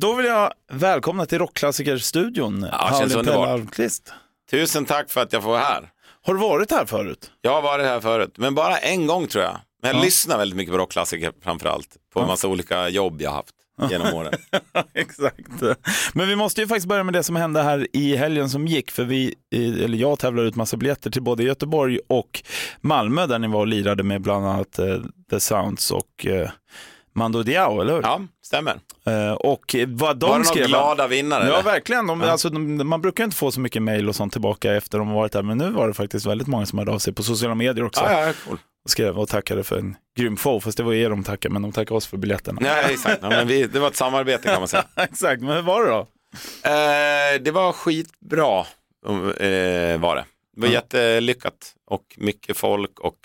Då vill jag välkomna till Rockklassikerstudion, Ja. Pelle Almqvist. Tusen tack för att jag får vara här. Har du varit här förut? Jag har varit här förut, men bara en gång tror jag. Men jag Ja. lyssnar väldigt mycket på rockklassiker framförallt. På en massa olika jobb jag haft genom åren. Exakt. Men vi måste ju faktiskt börja med det som hände här i helgen som gick. För vi, eller jag tävlar ut massa biljetter till både Göteborg och Malmö där ni var och lirade med bland annat eh, The Sounds och eh, Mando Diao, eller hur? Ja, stämmer. Eh, och vad de Var det skrev... glada vinnare? Ja, eller? verkligen. De, alltså, de, man brukar inte få så mycket mejl och sånt tillbaka efter de har varit där, men nu var det faktiskt väldigt många som hörde av sig på sociala medier också. Ja, ja, cool. Och skrev och tackade för en grym show, fast det var er de tackade, men de tackade oss för biljetterna. ja exakt. Ja, men vi, det var ett samarbete kan man säga. Exakt, men hur var det då? Eh, det var skitbra, eh, var det. Det var Ja. jättelyckat och mycket folk och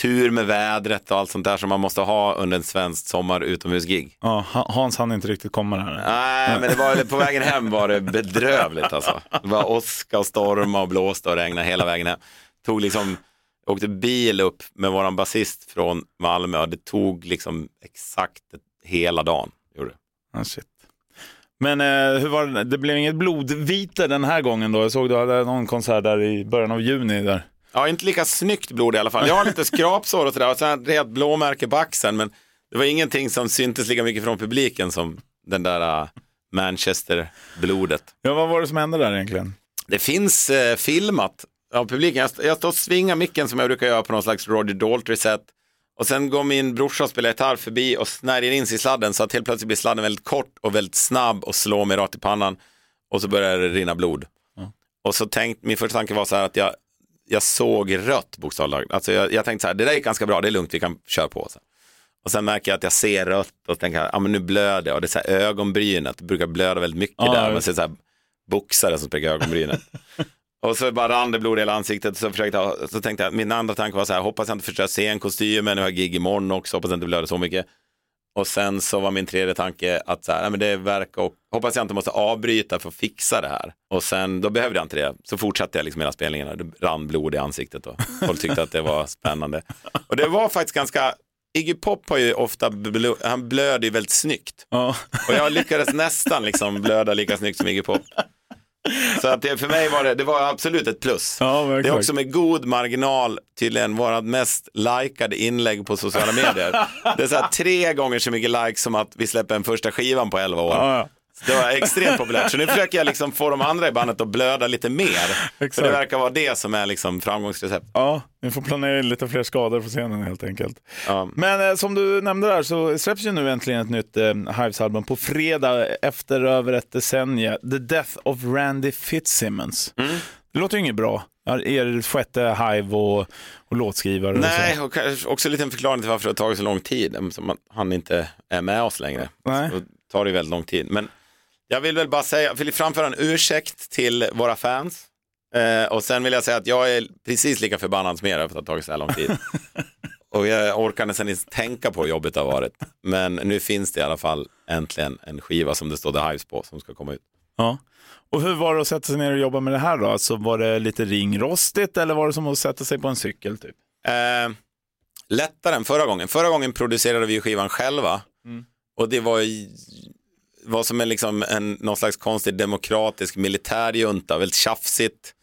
tur med vädret och allt sånt där som man måste ha under en svensk sommar utomhusgig. Ja, Ha- Hans hann inte riktigt komma där. Nej, men det var, på vägen hem var det bedrövligt alltså. Det var åska och storma och blåste och regnade hela vägen hem. Tog liksom, åkte bil upp med våran basist från Malmö och det tog liksom exakt hela dagen. Gjorde det. Ah, shit. Men eh, hur var det? Det blev inget blodvite den här gången då? Jag såg du hade någon konsert där i början av juni där. Ja, inte lika snyggt blod i alla fall. Jag har lite skrapsår och sådär och sen ett blåmärke på axeln men det var ingenting som syntes lika mycket från publiken som den där uh, Manchester-blodet. Ja, vad var det som hände där egentligen? Det finns eh, filmat av publiken. Jag, jag står och svingar micken som jag brukar göra på någon slags Roger Daltrey-sätt. Och sen går min brorsa och spelar gitarr förbi och snärjer in sig i sladden så att helt plötsligt blir sladden väldigt kort och väldigt snabb och slår mig rakt i pannan. Och så börjar det rinna blod. Och så tänkte, min första tanke var så här att jag, jag såg rött bokstavligt Alltså jag, jag tänkte så här, det där gick ganska bra, det är lugnt, vi kan köra på. Så. Och sen märker jag att jag ser rött och tänker, ja ah, men nu blöder. Och det är så här ögonbrynet, det brukar blöda väldigt mycket Ja, där. Man ser så här boxare som spricker ögonbrynet. Och så bara rann det blod i hela ansiktet. Så, försökte jag, så tänkte jag, min andra tanke var så här, hoppas jag inte förstör scenkostymen, nu har jag gig imorgon också, hoppas jag inte blöder så mycket. Och sen så var min tredje tanke att så här, nej, men det verkar och hoppas jag inte måste avbryta för att fixa det här. Och sen, då behövde jag inte det. Så fortsatte jag liksom hela spelningen, det rann blod i ansiktet och folk tyckte att det var spännande. Och det var faktiskt ganska, Iggy Pop har ju ofta, blö, han blöder ju väldigt snyggt. Ja, Och jag lyckades nästan liksom blöda lika snyggt som Iggy Pop. Så att det, för mig var det, det var absolut ett plus. ja Det är också med god marginal tydligen vårat mest likade inlägg på sociala medier. Det är så här tre gånger så mycket likes som att vi släpper en första skivan på 11 år. Ja, ja. Det var extremt populärt. Så nu försöker jag liksom få de andra i bandet att blöda lite mer. För Exakt. det verkar vara det som är liksom framgångsrecept. ja, ni får planera in lite fler skador på scenen helt enkelt. Ja. Men eh, som du nämnde där så släpps ju nu äntligen ett nytt eh, Hives-album på fredag efter över ett decennium. The Death of Randy Fitzsimmons. Mm. Det låter ju inget bra. Er sjätte Hive och, och låtskrivare. och. Nej, och kanske också en liten förklaring till varför det har tagit så lång tid. Som att han inte är med oss längre. Nej. Så tar det väldigt lång tid. Men jag vill väl bara säga, vill framföra en ursäkt till våra fans. Eh, och sen vill jag säga att jag är precis lika förbannad som er för att det har tagit så här lång tid. och jag orkar nästan inte tänka på hur jobbigt det har varit. Men nu finns det i alla fall äntligen en skiva som det står The Hives på som ska komma ut. Ja. Och hur var det att sätta sig ner och jobba med det här då? Alltså, var det lite ringrostigt eller var det som att sätta sig på en cykel? Typ? Eh, lättare än förra gången. Förra gången producerade vi skivan själva. Och det var, var som en, liksom en, någon slags konstig demokratisk militärjunta. Väldigt tjafsigt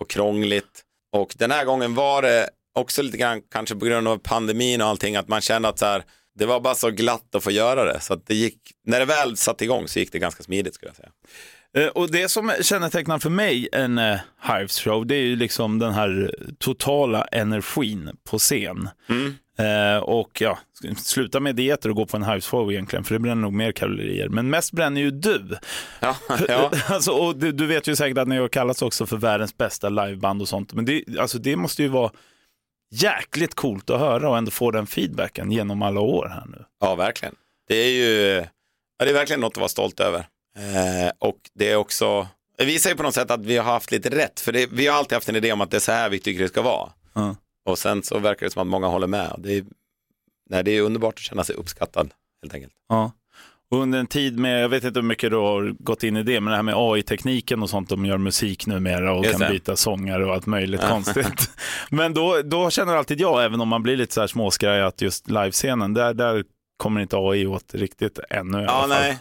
och krångligt. Och den här gången var det också lite grann, kanske på grund av pandemin och allting, att man kände att så här, det var bara så glatt att få göra det. Så det gick, när det väl satte igång så gick det ganska smidigt skulle jag säga. Eh, Och det som kännetecknar för mig en eh, Hives show, det är ju liksom den här totala energin på scen. Eh, och ja, sluta med dieter och gå på en Hives show egentligen, för det bränner nog mer kalorier. Men mest bränner ju du. Ja, ja. alltså, och du, du vet ju säkert att ni har kallats också för världens bästa liveband och sånt. Men det, alltså, det måste ju vara jäkligt coolt att höra och ändå få den feedbacken genom alla år här nu. Ja, verkligen. Det är ju ja, det är verkligen något att vara stolt över. Eh, och det är också, det visar ju på något sätt att vi har haft lite rätt. För det, vi har alltid haft en idé om att det är så här vi tycker det ska vara. Ja. Och sen så verkar det som att många håller med. Det är, nej, det är underbart att känna sig uppskattad helt enkelt. Ja. Och under en tid med, jag vet inte hur mycket du har gått in i det, men det här med AI-tekniken och sånt, de gör musik numera och Just kan det. byta sångare och allt möjligt konstigt. Men då, då känner alltid jag, även om man blir lite så här småskraj, att just livescenen, där, där kommer inte AI åt riktigt ännu i Ja, alla fall. nej.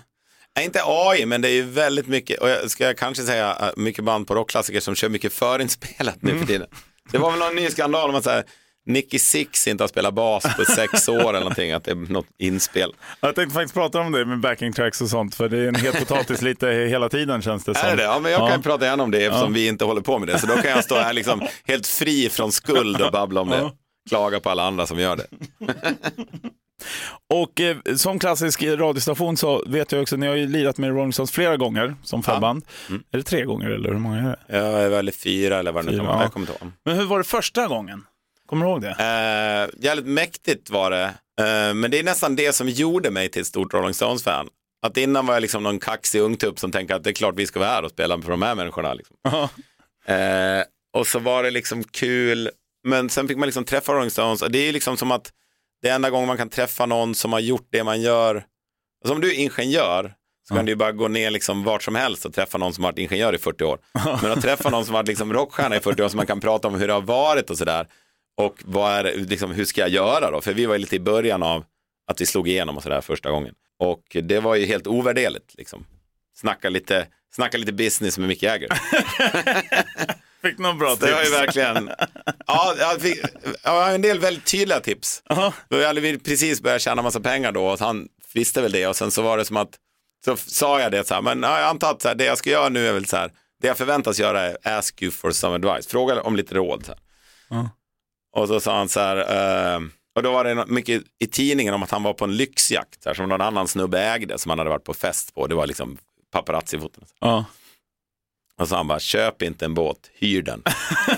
Nej, inte AI, men det är ju väldigt mycket, och jag ska kanske säga äh, mycket band på rockklassiker som kör mycket förinspelat nu för tiden. Det var väl någon ny skandal om att så här, Nicky Six inte har spelat bas på sex år eller någonting, att det är något inspel. Jag tänkte faktiskt prata om det med backing tracks och sånt, för det är en het potatis lite hela tiden känns det som. Är det? Ja, men jag kan prata gärna om det eftersom vi inte håller på med det. Så då kan jag stå här liksom helt fri från skuld och babbla om det. Ja. Klaga på alla andra som gör det. Och eh, som klassisk radiostation så vet jag också, ni har ju lirat med Rolling Stones flera gånger som förband. Mm. Är det tre gånger eller hur många är det? Är väl fyra eller vad det nu kan vara. ja. Jag kommer inte ihåg. Men hur var det första gången? Kommer du ihåg det? Eh, jävligt mäktigt var det. Eh, men det är nästan det som gjorde mig till ett stort Rolling Stones-fan. Att innan var jag liksom någon kaxig ungtupp som tänkte att det är klart vi ska vara här och spela för de här människorna. Liksom. Ja. Eh, och så var det liksom kul, men sen fick man liksom träffa Rolling Stones. Det är liksom som att det är enda gången man kan träffa någon som har gjort det man gör. Alltså om du är ingenjör så kan du ju bara gå ner liksom vart som helst och träffa någon som har varit ingenjör i 40 år. Men att träffa någon som har varit liksom rockstjärna i 40 år som man kan prata om hur det har varit och sådär. Och vad är, liksom, hur ska jag göra då? För vi var ju lite i början av att vi slog igenom och sådär första gången. Och det var ju helt ovärderligt. Liksom. Snacka, lite, snacka lite business med Mick Jagger. Fick någon bra Det var ju tips? verkligen, ja, jag fick ja, en del väldigt tydliga tips. Ja. Då hade vi precis börjat tjäna massa pengar då och han visste väl det och sen så var det som att, så sa jag det så här, men ja, jag antar att så här, det jag ska göra nu är väl så här, det jag förväntas göra är ask you for some advice, fråga om lite råd. Så här. Ja. Och så sa han så här, eh, och då var det mycket i tidningen om att han var på en lyxjakt, här, som någon annan snubbe ägde, som han hade varit på fest på, det var liksom paparazzi-foton. Ja. Och så han bara, köp inte en båt, hyr den.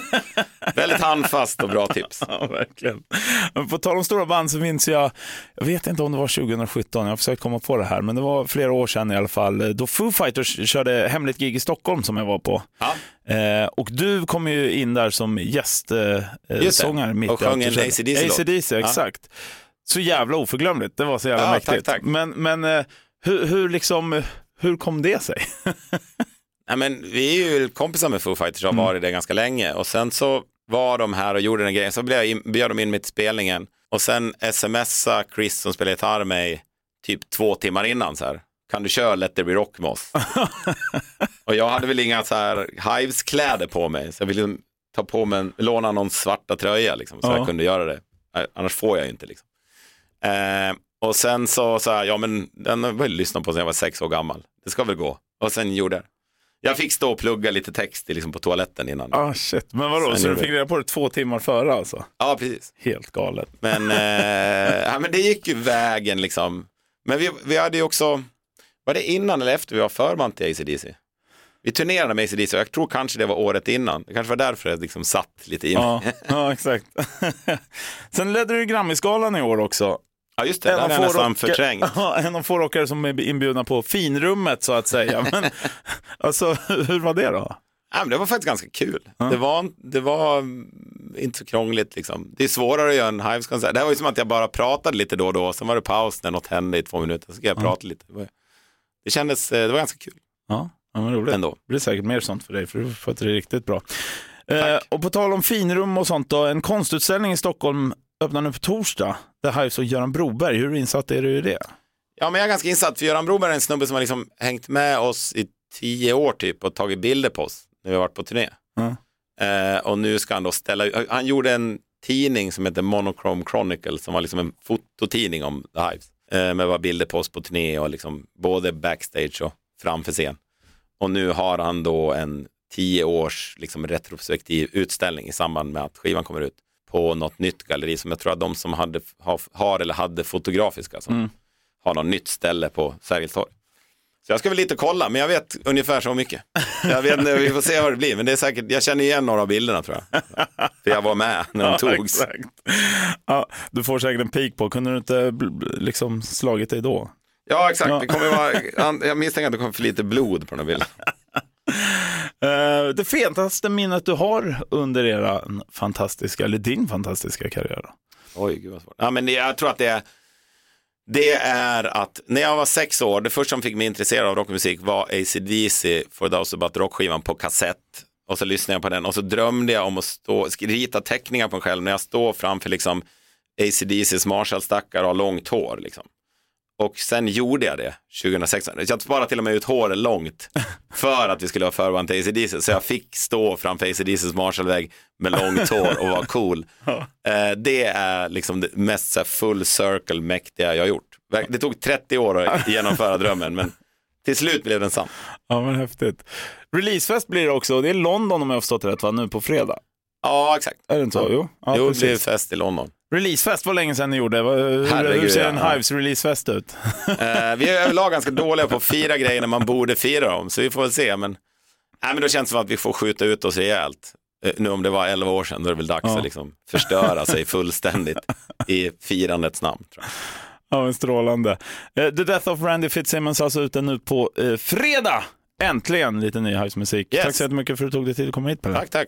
Väldigt handfast och bra tips. Ja, verkligen. På tal om stora band så minns jag, jag vet inte om det var 2017, jag har försökt komma på det här, men det var flera år sedan i alla fall, då Foo Fighters körde hemligt gig i Stockholm som jag var på. Ja. Eh, och du kom ju in där som gästsångare eh, mitt Och sjöng en körde. AC/DC-låt. AC/DC, Ja. exakt. Så jävla oförglömligt, det var så jävla Ja, mäktigt. tack, tack. Men, men eh, hur, hur, liksom, hur kom det sig? Nej, men vi är ju kompisar med Foo Fighters och har varit det ganska länge och sen så var de här och gjorde den grejen, så blev jag in, bjöd de in mig till spelningen och sen smsa Chris som spelar gitarr mig typ två timmar innan så här, kan du köra Let There Be Rock med oss? och jag hade väl inga så här Hives-kläder på mig, så jag ville ta på mig, en, låna någon svarta tröja liksom, så Ja. jag kunde göra det, annars får jag ju inte liksom. Eh, och sen så sa jag, ja men den har jag lyssnat på sedan jag var sex år gammal, det ska väl gå. Och sen gjorde jag det. Jag fick stå och plugga lite text liksom, på toaletten innan. Ah, shit. Men vadå, Sen så du fick reda på det två timmar före alltså? Ja, precis. Helt galet. Men, eh, ja, men det gick ju vägen liksom. Men vi, vi hade ju också, var det innan eller efter vi var förband till ACDC? Vi turnerade med ACDC och jag tror kanske det var året innan. Det kanske var därför det liksom satt lite i mig. Ja, ja exakt. Sen ledde du Grammisgalan i år också. Ja, just det. Det hade jag nästan förträngt. Ja, en av få rockare som är inbjudna på finrummet så att säga. Men, alltså, hur var det då? Ja, men det var faktiskt ganska kul. Det, var, det var mm, inte så krångligt liksom. Det är svårare att göra en Hives-konsert. Det här var ju som att jag bara pratade lite då och då. Sen var det paus när något hände i två minuter. Så jag prata lite. Det, kändes, eh, det var ganska kul Ja, ja men roligt. ändå. Det blir säkert mer sånt för dig, för du sköter det riktigt bra. Eh, och på tal om finrum och sånt då, en konstutställning i Stockholm öppnar nu på torsdag. Här är så Göran Broberg, hur insatt är du i det? Ja, men jag är ganska insatt. För Göran Broberg är en snubbe som har liksom hängt med oss i tio år typ och tagit bilder på oss när vi har varit på turné. Ja. Eh, och nu ska han då ställa Han gjorde en tidning som heter Monochrome Chronicle som var liksom en fototidning om The Hives. Eh, med bara bilder på oss på turné och liksom både backstage och framför scen. Och nu har han då en tio års liksom retrospektiv utställning i samband med att skivan kommer ut på något nytt galleri som jag tror att de som hade, har, har eller hade fotografiska som har något nytt ställe på Sergels torg. Så jag ska väl lite och kolla, men jag vet ungefär så mycket. Jag vet inte, vi får se vad det blir, men det är säkert, jag känner igen några av bilderna tror jag. För jag var med när de Ja, togs. exakt. Ja, du får säkert en pik på, kunde du inte liksom slagit dig då? Ja, exakt. Ja. Det kommer vara, jag misstänker att det kommer för lite blod på den här bilden. Eh, det fetaste minnet du har under era fantastiska, eller din fantastiska karriär? Oj, gud vad svårt. Ja, men jag tror att det är, det är att när jag var sex år, det första som fick mig intresserad av rockmusik var AC/DC For Those About Rock-skivan på kassett. Och så lyssnade jag på den och så drömde jag om att stå, rita teckningar på mig själv när jag står framför liksom AC/DCs Marshall-stackare och har långt hår. Liksom. Och sen gjorde jag det 2016. Jag sparade till och med ut håret långt för att vi skulle ha förband till ACDC. Så jag fick stå framför ACDCs Marshallvägg med långt hår och vara cool. Eh, det är liksom det mest så full circle mäktiga jag har gjort. Det tog 30 år att genomföra drömmen, men till slut blev den sann. Ja, men häftigt. Releasefest blir det också. Det är London om jag har förstått det rätt, va? nu på fredag. Ja, exakt. Är det inte så? Jo, ja, jo det blir fest i London. Releasefest var länge sedan ni gjorde. Hur, Herregud, hur ser en Ja. Hives releasefest ut? Eh, vi är överlag ganska dåliga på att fira grejer när man borde fira dem, så vi får väl se. Men, nej, men då känns det som att vi får skjuta ut oss rejält. Eh, nu om det var 11 år sedan, då är det väl dags Ja. att liksom förstöra sig fullständigt i firandets namn. Ja, men strålande. Eh, The Death of Randy Fitzsimmons alltså ute nu på eh, fredag. Äntligen lite ny Hives-musik. Yes. Tack så jättemycket för att du tog dig tid att komma hit Pelle. Tack, tack.